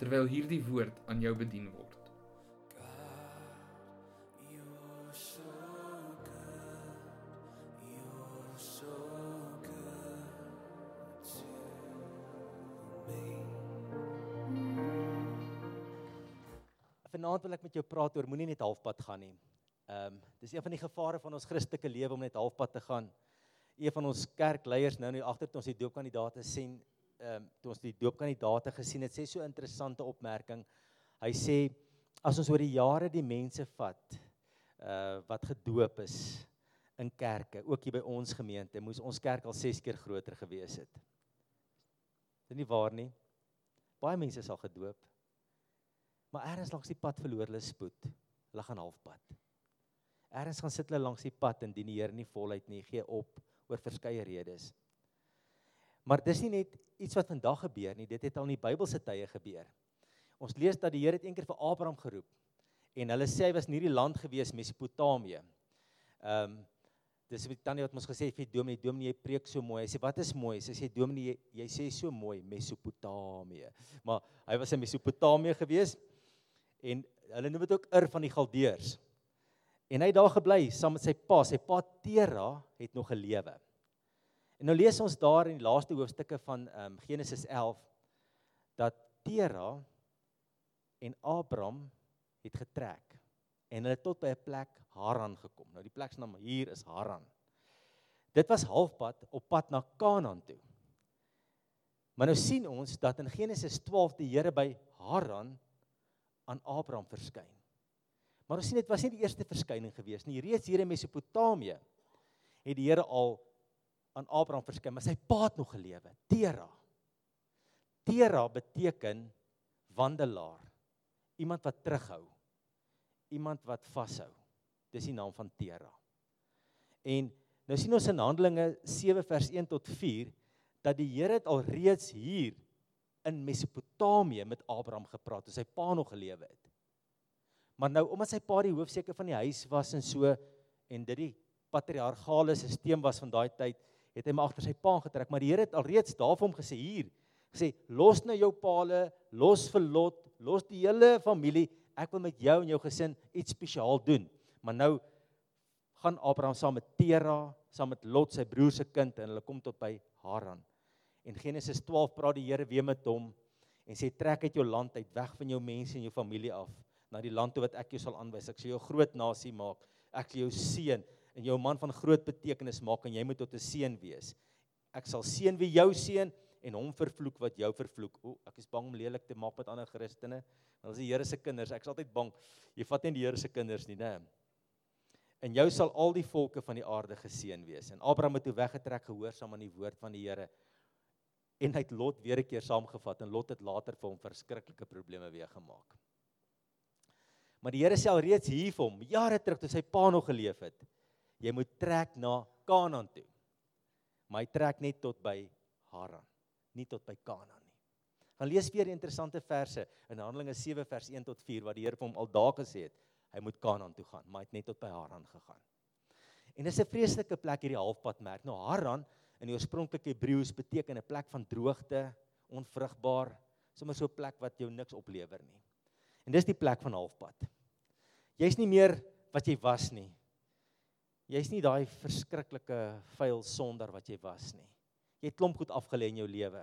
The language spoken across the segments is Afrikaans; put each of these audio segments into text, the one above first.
terwyl hierdie woord aan jou bedien word. Vanaand wil ek met jou praat oor moenie net halfpad gaan nie. Ehm um, dis een van die gevare van ons Christelike lewe om net halfpad te gaan. Een van ons kerkleiers nou net agter toe ons die doopkandidate sien ehm um, toe ons die doopkandidate gesien het, sê so 'n interessante opmerking. Hy sê as ons oor die jare die mense vat uh wat gedoop is in kerke, ook hier by ons gemeente, moes ons kerk al 6 keer groter gewees het. Dis nie waar nie. Baie mense is al gedoop. Maar eers langs die pad verloor hulle spoed. Hulle gaan halfpad. Eers gaan sit hulle langs die pad en dien die Here nie voluit nie, gee op oor verskeie redes. Maar dis nie net iets wat vandag gebeur nie, dit het al in die Bybelse tye gebeur. Ons lees dat die Here het eendag vir Abraham geroep en hulle sê hy was in hierdie land gewees Mesopotamië. Ehm um, dis wat Tannie het ons gesê vir Dominee, Dominee jy preek so mooi. Hy sê wat is mooi? Sy sê Dominee jy, jy sê so mooi Mesopotamië. Maar hy was in Mesopotamië gewees en hulle noem dit ook Ur van die Galdeërs. En hy het daar gebly saam met sy pa. Sy pa Tera het nog gelewe. En nou lees ons daar in die laaste hoofstukke van ehm um, Genesis 11 dat Tera en Abraham het getrek en hulle tot by 'n plek Haran gekom. Nou die plek se naam hier is Haran. Dit was halfpad op pad na Kanaan toe. Maar nou sien ons dat in Genesis 12 die Here by Haran aan Abraham verskyn. Maar ons sien dit was nie die eerste verskyning gewees nie. Reeds hier in Mesopotamië het die Here al aan Abraham verskyn, maar sy pa het nog gelewe. Tera. Tera beteken wandelaar. Iemand wat terughou. Iemand wat vashou. Dis die naam van Tera. En nou sien ons in Handelinge 7 vers 1 tot 4 dat die Here het al reeds hier in Mesopotamië met Abraham gepraat toe sy pa nog gelewe het. Maar nou omdat sy pa die hoofseker van die huis was en so en dit die patriargale stelsel was van daai tyd, het hy maar agter sy pa getrek, maar die Here het alreeds daarvoor hom gesê hier, gesê los nou jou paale, los vir Lot, los die hele familie, ek wil met jou en jou gesin iets spesiaal doen. Maar nou gaan Abraham saam met Tera, saam met Lot se broer se kind en hulle kom tot by Haran. En Genesis 12 praat die Here weer met hom en sê trek uit jou land uit, weg van jou mense en jou familie af na die land toe wat ek jou sal aanwys. Ek sal jou groot nasie maak. Ek sal jou seën en jou man van groot betekenis maak en jy moet tot 'n seën wees. Ek sal seën wie jou seën en hom vervloek wat jou vervloek. O, ek is bang om lelik te maak met ander Christene. Want as die Here se kinders, ek is altyd bang. Jy vat nie die Here se kinders nie, né? En jou sal al die volke van die aarde geseën wees. En Abraham het toe weggetrek gehoorsaam aan die woord van die Here. En hy het Lot weer 'n keer saamgevat en Lot het later vir hom verskriklike probleme weer gemaak. Maar die Here sê al reeds hier vir hom, jare terug toe sy pa nog geleef het, jy moet trek na Kanaan toe. Maar hy trek net tot by Haran, nie tot by Kanaan nie. Gaan lees weer interessante verse in Handelinge 7 vers 1 tot 4 wat die Here vir hom al daar gesê het, hy moet Kanaan toe gaan, maar hy het net tot by Haran gegaan. En dis 'n vreeslike plek hierdie halfpad merk. Nou Haran in die oorspronklike Hebreëus beteken 'n plek van droogte, onvrugbaar, sommer so 'n plek wat jou niks oplewer nie. En dis die plek van halfpad. Jy's nie meer wat jy was nie. Jy's nie daai verskriklike vuil sonder wat jy was nie. Jy het klomp goed afgelê in jou lewe.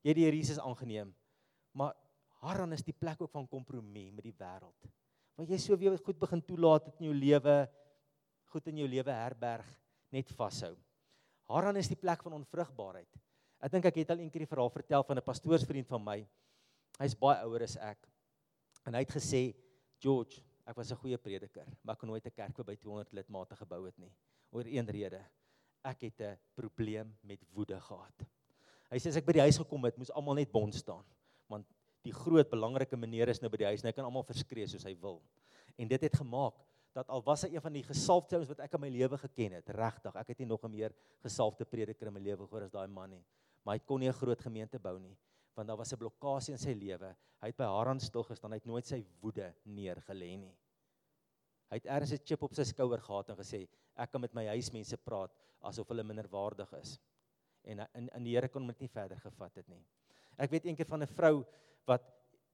Jy het die Here Jesus aangeneem. Maar Haran is die plek ook van kompromie met die wêreld. Waar jy so weer goed begin toelaat in jou lewe, goed in jou lewe herberg, net vashou. Haran is die plek van onvrugbaarheid. Ek dink ek het al eendag die verhaal vertel van 'n pastoorsvriend van my. Hy's baie ouer as ek. En hy het gesê, "George, Ek was 'n goeie prediker, maar ek kon nooit 'n kerk vir by 200 lidmate gebou het nie. Oor een rede. Ek het 'n probleem met woede gehad. Hy sê as ek by die huis gekom het, moes almal net bond staan, want die groot belangrike meneer is nou by die huis en hy kan almal verskree soos hy wil. En dit het gemaak dat al was hy een van die gesalfde ouens wat ek in my lewe geken het, regtig, ek het nie nog 'n meer gesalfde prediker in my lewe gehoor as daai man nie. Maar hy kon nie 'n groot gemeente bou nie, want daar was 'n blokkade in sy lewe. Hy het by Haran stil gestaan, hy het nooit sy woede neergelê nie. Hy het ergens 'n chip op sy skouer gehad en gesê, ek kan met my huismense praat asof hulle minderwaardig is. En in in die Here kon dit nie verder gevat het nie. Ek weet eendag van 'n vrou wat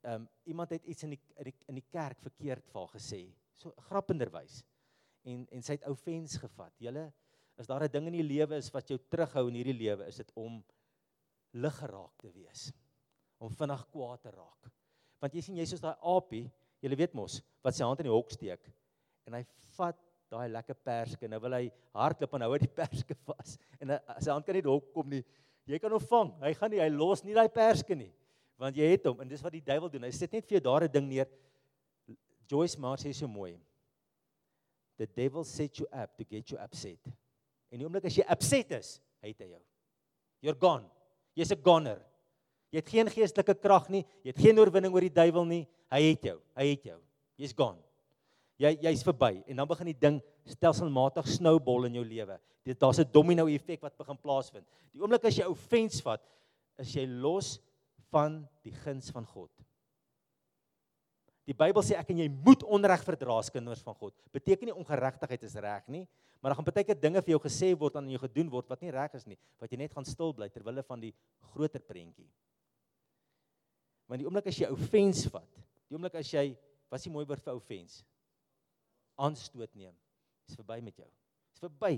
ehm um, iemand het iets in die in die, in die kerk verkeerd vir haar gesê so grappenderwys. En en sy het offens gevat. Julle as daar 'n ding in die lewe is wat jou terughou in hierdie lewe, is dit om lig geraak te wees. Om vinnig kwaad te raak. Want jy sien jy's soos daai aapie, jy weet mos, wat sy hand in die hok steek en hy vat daai lekker perske. Nou wil hy hardloop en hou hy die perske vas. En hy, sy hand kan nie hok kom nie. Jy kan hom vang. Hy gaan nie, hy los nie daai perske nie. Want jy het hom en dis wat die duiwel doen. Hy sit net vir jou daar 'n ding neer Joyce Meyer sê so mooi. The devil set you up to get you upset. En die oomblik as jy upset is, het hy jou. You're gone. Jy's 'n goner. Jy het geen geestelike krag nie, jy het geen oorwinning oor die duiwel nie. Hy het jou. Hy het jou. Jy's gone. Jy jy's verby en dan begin die ding stelselmatig snowball in jou lewe. Dit daar's 'n domino effek wat begin plaasvind. Die oomblik as jy offense vat, is jy los van die guns van God. Die Bybel sê ek en jy moet onreg verdra as kinders van God. Beteken nie ongeregtigheid is reg nie, maar dan gaan baie keer dinge vir jou gesê word aan jou gedoen word wat nie reg is nie, wat jy net gaan stil bly ter wille van die groter prentjie. Want die oomblik as jy offense vat, die oomblik as jy wat is die mooi woord vir offense? Aanstoot neem. Dis verby met jou. Dis verby.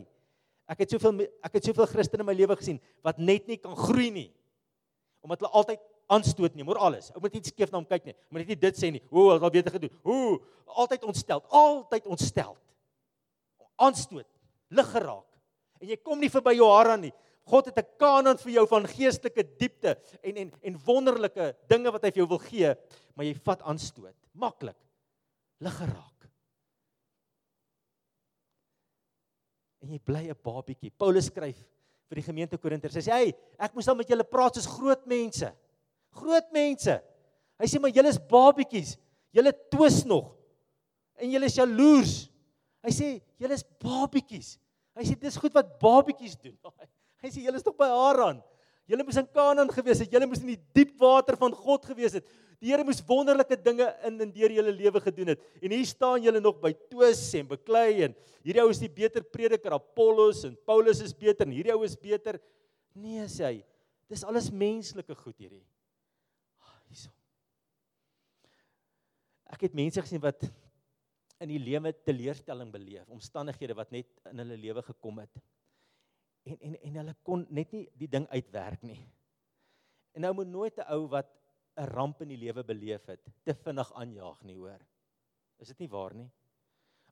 Ek het soveel ek het soveel Christene in my lewe gesien wat net nie kan groei nie. Omdat hulle altyd aanstoot neem oor alles. Ou moet nie skeef na hom kyk nie. Moet net nie dit sê nie. O, wat al beter gedoen. O, altyd ontstel, altyd ontstel. Aanstoot, lig geraak. En jy kom nie verby jou hare nie. God het 'n kanon vir jou van geestelike diepte en en en wonderlike dinge wat hy vir jou wil gee, maar jy vat aanstoot. Maklik. Lig geraak. En jy bly 'n babietjie. Paulus skryf vir die gemeente Korinthe. Hy sê: "Hey, ek moes al met julle praat soos groot mense." Groot mense. Hy sê maar julle is babietjies. Julle twis nog. En julle is jaloers. Hy sê julle is babietjies. Hy sê dis goed wat babietjies doen. Hy sê julle is nog by Haran. Julle moes in Kanaan gewees het. Julle moes in die diep water van God gewees het. Die Here moes wonderlike dinge in en deur julle lewe gedoen het. En hier staan julle nog by twis en beklei en hierdie ou is die beter prediker Apollos en Paulus is beter en hierdie ou is beter. Nee sê hy. Dis alles menslike goed hierdie. Ek het mense gesien wat in die lewe teleurstelling beleef, omstandighede wat net in hulle lewe gekom het. En en en hulle kon net nie die ding uitwerk nie. En nou moet nooit 'n ou wat 'n ramp in die lewe beleef het, te vinnig aanjaag nie, hoor. Is dit nie waar nie?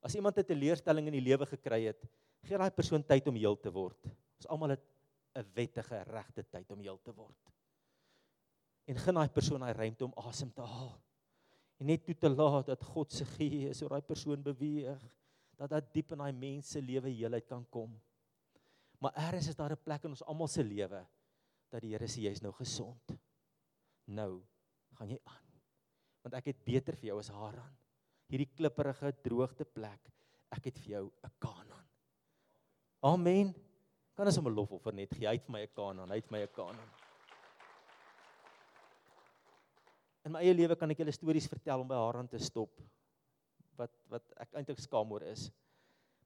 As iemand 'n teleurstelling in die lewe gekry het, gee daai persoon tyd om heel te word. Ons almal het 'n wettige regte tyd om heel te word. En gun daai persoon daai ruimte om asem te haal en net toe te laat dat God se gees oor daai persoon beweeg dat dat diep in daai mens se lewe heelheid kan kom. Maar eers is daar 'n plek in ons almal se lewe dat die Here sê jy's nou gesond. Nou gaan jy aan. Want ek het beter vir jou as Haran. Hierdie klipprige droogte plek. Ek het vir jou 'n Kanaan. Amen. Kan ons hom 'n lofoffer net gee? Hy het vir my 'n Kanaan. Hy het my 'n Kanaan. In my eie lewe kan ek julle stories vertel om by haar aan te stop wat wat ek eintlik skaam oor is.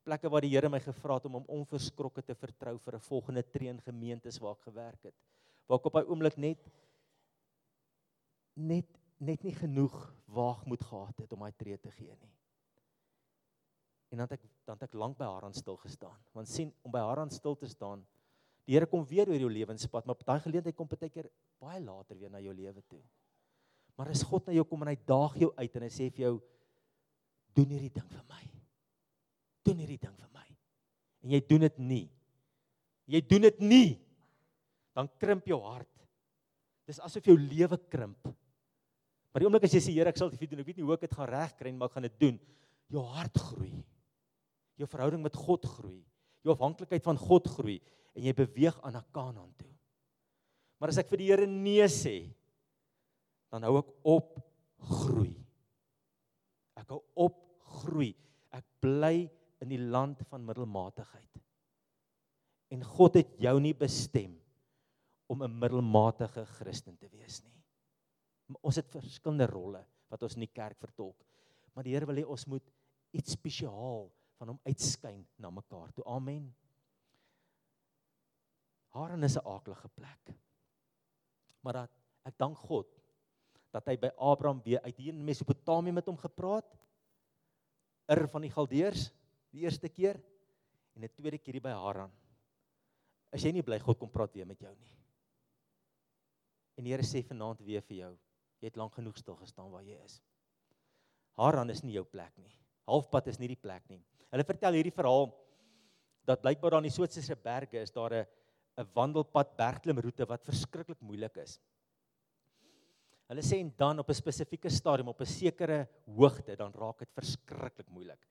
Plekke waar die Here my gevra het om hom onverskrokke te vertrou vir 'n volgende tree in gemeentes waar ek gewerk het. Waar ek op daai oomblik net net net nie genoeg waagmoed gehad het om daai tree te gee nie. En dan het ek dan het ek lank by haar aan stil gestaan. Want sien om by haar aan stil te staan, die Here kom weer oor jou lewenspad, maar daai geleentheid kom baie keer baie later weer na jou lewe toe. Maar as God na jou kom en hy daag jou uit en hy sê vir jou doen hierdie ding vir my. Doen hierdie ding vir my. En jy doen dit nie. Jy doen dit nie. Dan krimp jou hart. Dis asof jou lewe krimp. Maar die oomblik as jy sê Here, ek sal dit doen. Ek weet nie hoe ek dit gaan regkry nie, maar ek gaan dit doen. Jou hart groei. Jou verhouding met God groei. Jou afhanklikheid van God groei en jy beweeg aan na Kanaan toe. Maar as ek vir die Here nee sê, dan hou ek op groei. Ek hou op groei. Ek bly in die land van middelmatigheid. En God het jou nie bestem om 'n middelmatige Christen te wees nie. Ons het verskillende rolle wat ons in die kerk vertolk. Maar die Here wil hê ons moet iets spesiaal van hom uitskyn na mekaar toe. Amen. Haran is 'n aaklige plek. Maar dat ek dank God dat hy by Abraham weer uit hier in Mesopotamië met hom gepraat. Ir van die Galdeërs die eerste keer en 'n tweede keer hier by Haran. As jy nie bly God kom praat weer met jou nie. En die Here sê vanaand weer vir jou, jy het lank genoeg stil gestaan waar jy is. Haran is nie jou plek nie. Halfpad is nie die plek nie. Hulle vertel hierdie verhaal dat blykbaar daar in die Switserse berge is daar 'n 'n wandelpad bergklimroete wat verskriklik moeilik is. Hulle sê en dan op 'n spesifieke stadium op 'n sekere hoogte dan raak dit verskriklik moeilik.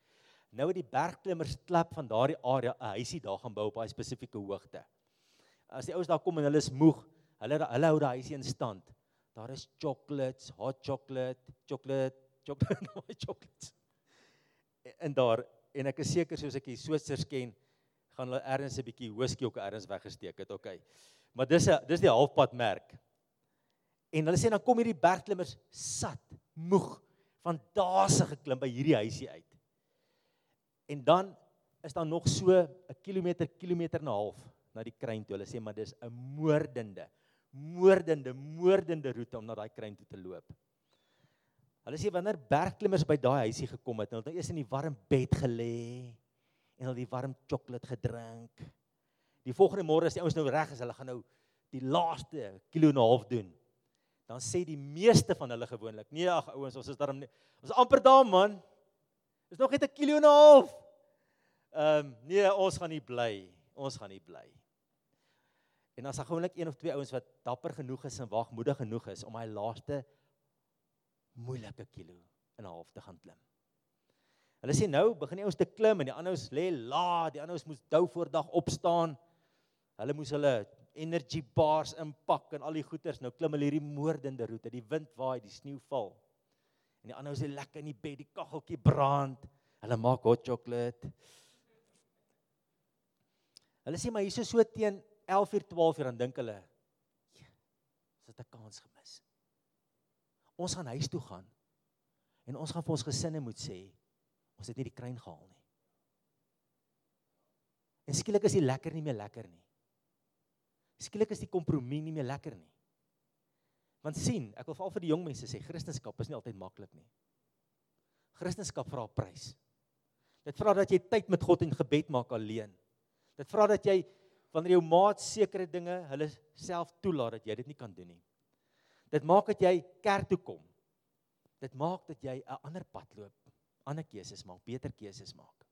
Nou het die bergklimmers klap van daardie area 'n huisie daar gaan bou op 'n spesifieke hoogte. As die ouens daar kom en hulle is moeg, hulle hulle hou daai huisie in stand. Daar is chocolates, hot chocolate, chocolate, chocolate, no chocolates. En daar en ek is seker soos ek die Switsers ken, gaan hulle ergens 'n bietjie whisky ook ergens weggesteek het, okay. Maar dis 'n dis die halfpad merk. En hulle sê dan kom hierdie bergklimmers sat, moeg van daase geklim by hierdie huisie uit. En dan is daar nog so 'n kilometer, kilometer en 'n half na die kruin toe. Hulle sê maar dis 'n moordende, moordende, moordende roete om na daai kruin toe te loop. Hulle sê wanneer bergklimmers by daai huisie gekom het, hulle het nou eers in die warm bed gelê en hulle die warm sjokolade gedrink. Die volgende môre as die ouens nou reg is, hulle gaan nou die laaste kilo en 'n half doen. Dan sê die meeste van hulle gewoonlik: "Nee, ag ouens, ons is daarom nie. Ons is amper daar, man. Dis nog net 'n kilo en 'n half." Ehm um, nee, ons gaan nie bly. Ons gaan nie bly. En as daar gewoonlik een of twee ouens wat dapper genoeg is en wagmoedig genoeg is om hy laaste moeilike kilo en 'n half te gaan klim. Hulle sê nou begin die ouens te klim en die ander ouens lê laat, die ander ouens moes dou voor dag opstaan. Hulle moes hulle energy bars inpak en al die goeders. Nou klim hulle hierdie moordende roete. Die wind waai, die sneeu val. En die ander lê lekker in die bed, die kaggeltjie brand. Hulle maak hot chocolate. Hulle sê maar hierso so teen 11 uur 12 uur dan dink hulle ons het 'n kans gemis. Ons gaan huis toe gaan en ons gaan vir ons gesinne moet sê ons het nie die kruin gehaal nie. En skielik is die lekker nie meer lekker nie. Skielik is die kompromie nie meer lekker nie. Want sien, ek wil veral vir die jong mense sê Christendom is nie altyd maklik nie. Christendom vra 'n prys. Dit vra dat jy tyd met God en gebed maak alleen. Dit vra dat jy wanneer jou maat sekere dinge hulle self toelaat dat jy dit nie kan doen nie. Dit maak dat jy kerk toe kom. Dit maak dat jy 'n ander pad loop, ander keuses maak, beter keuses maak.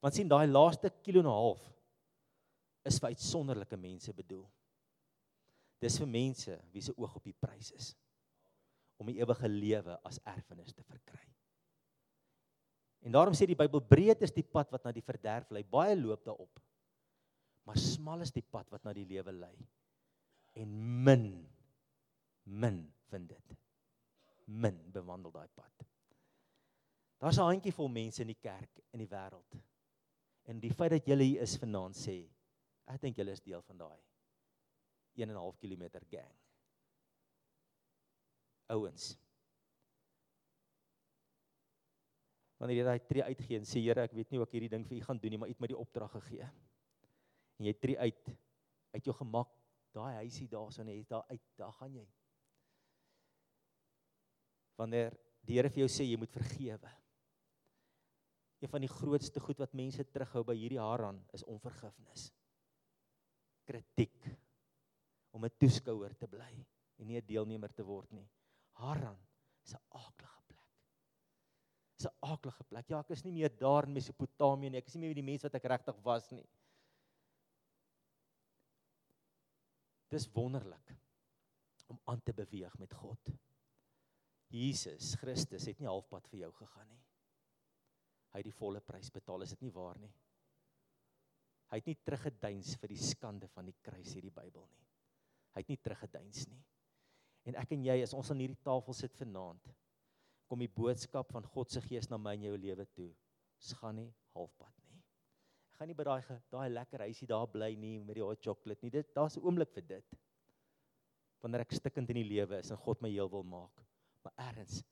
Want sien daai laaste kilo en 'n half is vir uitsonderlike mense bedoel. Dis vir mense wie se oog op die prys is om die ewige lewe as erfenis te verkry. En daarom sê die Bybel breed is die pad wat na die verderf lei, baie loop daarop maar smal is die pad wat na die lewe lei. En min min vind dit. Min bewandel daai pad. Daar's 'n handjievol mense in die kerk in die wêreld. En die feit dat julle hier is vanaand sê, ek dink julle is deel van daai 1.5 km gang. Ouens. Wanneer jy daai tree uitgee en sê Here, ek weet nie hoe ek hierdie ding vir u gaan doen nie, maar u het my die opdrag gegee. En jy tree uit uit jou gemak daai huisie daarso net daar uit daar gaan jy. Wanneer die Here vir jou sê jy moet vergewe. Een van die grootste goed wat mense terughou by hierdie Haran is onvergifnis. Kritiek om 'n toeskouer te bly en nie 'n deelnemer te word nie Haran is 'n aaklige plek is 'n aaklige plek ja ek is nie meer daar in Mesopotamië nie ek is nie meer die mens wat ek regtig was nie Dis wonderlik om aan te beweeg met God. Jesus Christus het nie halfpad vir jou gegaan nie. Hy het die volle prys betaal, is dit nie waar nie? Hy het nie teruggeduins vir die skande van die kruis hierdie Bybel nie. Hy het nie teruggeduins nie. En ek en jy as ons aan hierdie tafel sit vanaand, kom die boodskap van God se gees na my en jou lewe toe. Ons gaan nie halfpad nie. Ek gaan nie by daai daai lekker huisie daar bly nie met die hot chocolate nie. Dit daar's 'n oomblik vir dit. Wanneer ek stikkend in die lewe is en God my heel wil maak. Maar ergens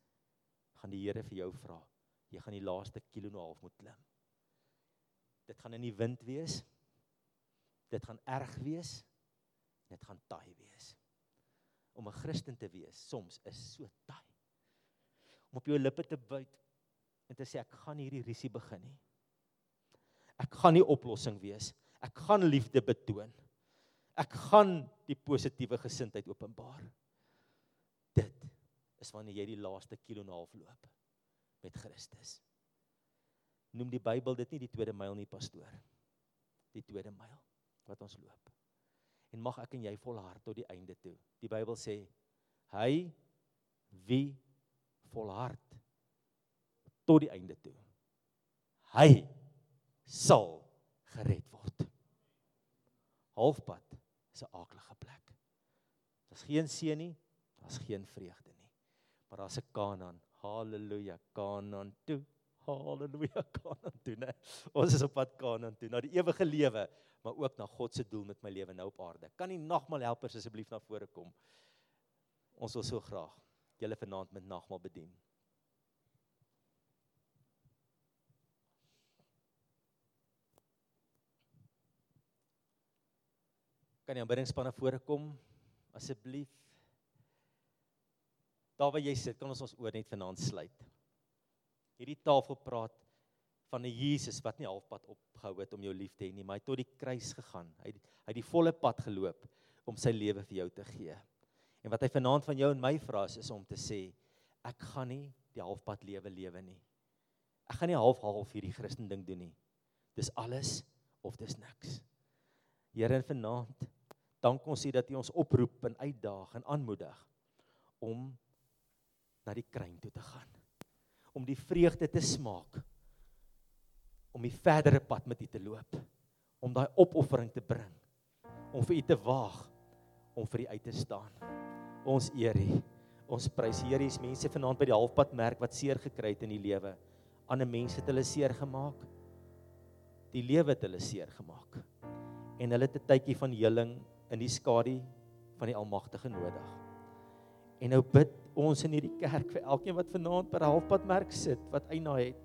gaan die Here vir jou vra. Jy gaan die laaste kilo en 'n half moet klim. Dit gaan in die wind wees. Dit gaan erg wees. Dit gaan taai wees. Om 'n Christen te wees soms is so taai om op jou lippe te byt en te sê ek gaan hierdie risie begin nie. Ek gaan nie oplossing wees. Ek gaan liefde betoon. Ek gaan die positiewe gesindheid openbaar. Dit is wanneer jy die laaste kilo en 'n half loop met Christus. Noem die Bybel dit nie die tweede myl nie, pastoor. Die tweede myl wat ons loop. En mag ek en jy volhard tot die einde toe. Die Bybel sê hy wie volhard tot die einde toe. Hy sal gered word. Halfpad is 'n aaklige plek. Daar's geen seën nie, daar's geen vreugde nie. Maar daar's 'n Kanaan. Halleluja, Kanaan toe. Halleluja, Kanaan toe, né? Ons is op pad Kanaan toe, na die ewige lewe, maar ook na God se doel met my lewe nou op aarde. Kan die nagmaal helpers asseblief na vore kom? Ons wil so graag julle vanaand met nagmaal bedien. Kan die aanbiddingspanne voorkom asseblief? Daar waar jy sit, kan ons ons oor net vanaand sluit. Hierdie tafel praat van 'n Jesus wat nie halfpad opgehou het om jou lief te hê nie, maar hy het tot die kruis gegaan. Hy het, hy het die volle pad geloop om sy lewe vir jou te gee. En wat hy vanaand van jou en my vra is, is om te sê ek gaan nie die halfpad lewe lewe nie. Ek gaan nie half-half hierdie Christen ding doen nie. Dis alles of dis niks. Here en vanaand dank ons U dat U ons oproep en uitdaag en aanmoedig om na die kruin toe te gaan. Om die vreugde te smaak. Om die verdere pad met U te loop. Om daai opoffering te bring. Om vir U te waag om vir U uit te staan. Ons eer U. Ons prys Here, hier's mense vanaand by die halfpad merk wat seer gekry het in die lewe. Ander mense het hulle seer gemaak. Die lewe het hulle seer gemaak. En hulle het 'n tydjie van heling in die skadu van die Almagtige nodig. En nou bid ons in hierdie kerk vir elkeen wat vanaand by die halfpad merk sit, wat eina het,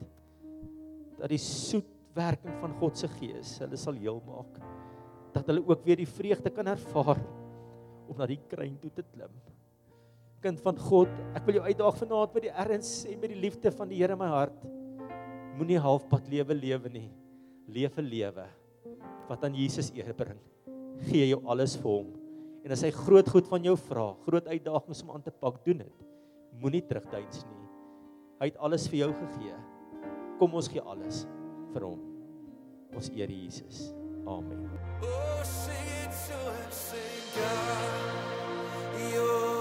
dat die soet werking van God se Gees hulle sal heel maak. Dat hulle ook weer die vreugde kan ervaar om na die kruin toe te klim kind van God, ek wil jou uitdaag vanaand met die erns en met die liefde van die Here in my hart. Moenie halfpad lewe lewe nie. Leef 'n lewe wat aan Jesus eer bring. Gee jou alles vir hom. En as hy groot goed van jou vra, groot uitdagings om aan te pak, doen dit. Moenie terugduins nie. Hy het alles vir jou gegee. Kom ons gee alles vir hom. Ons eer Jesus. Amen. Oh, sing it to him, sing God. You're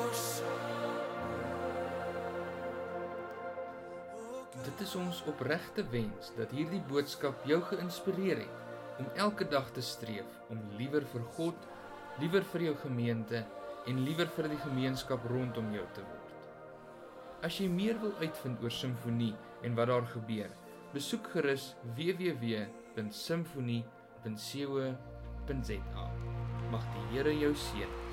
Dit is ons opregte wens dat hierdie boodskap jou geïnspireer het om elke dag te streef om liewer vir God, liewer vir jou gemeente en liewer vir die gemeenskap rondom jou te word. As jy meer wil uitvind oor simfonie en wat daar gebeur, besoek gerus www.simfonie.co.za. Mag die Here jou seën.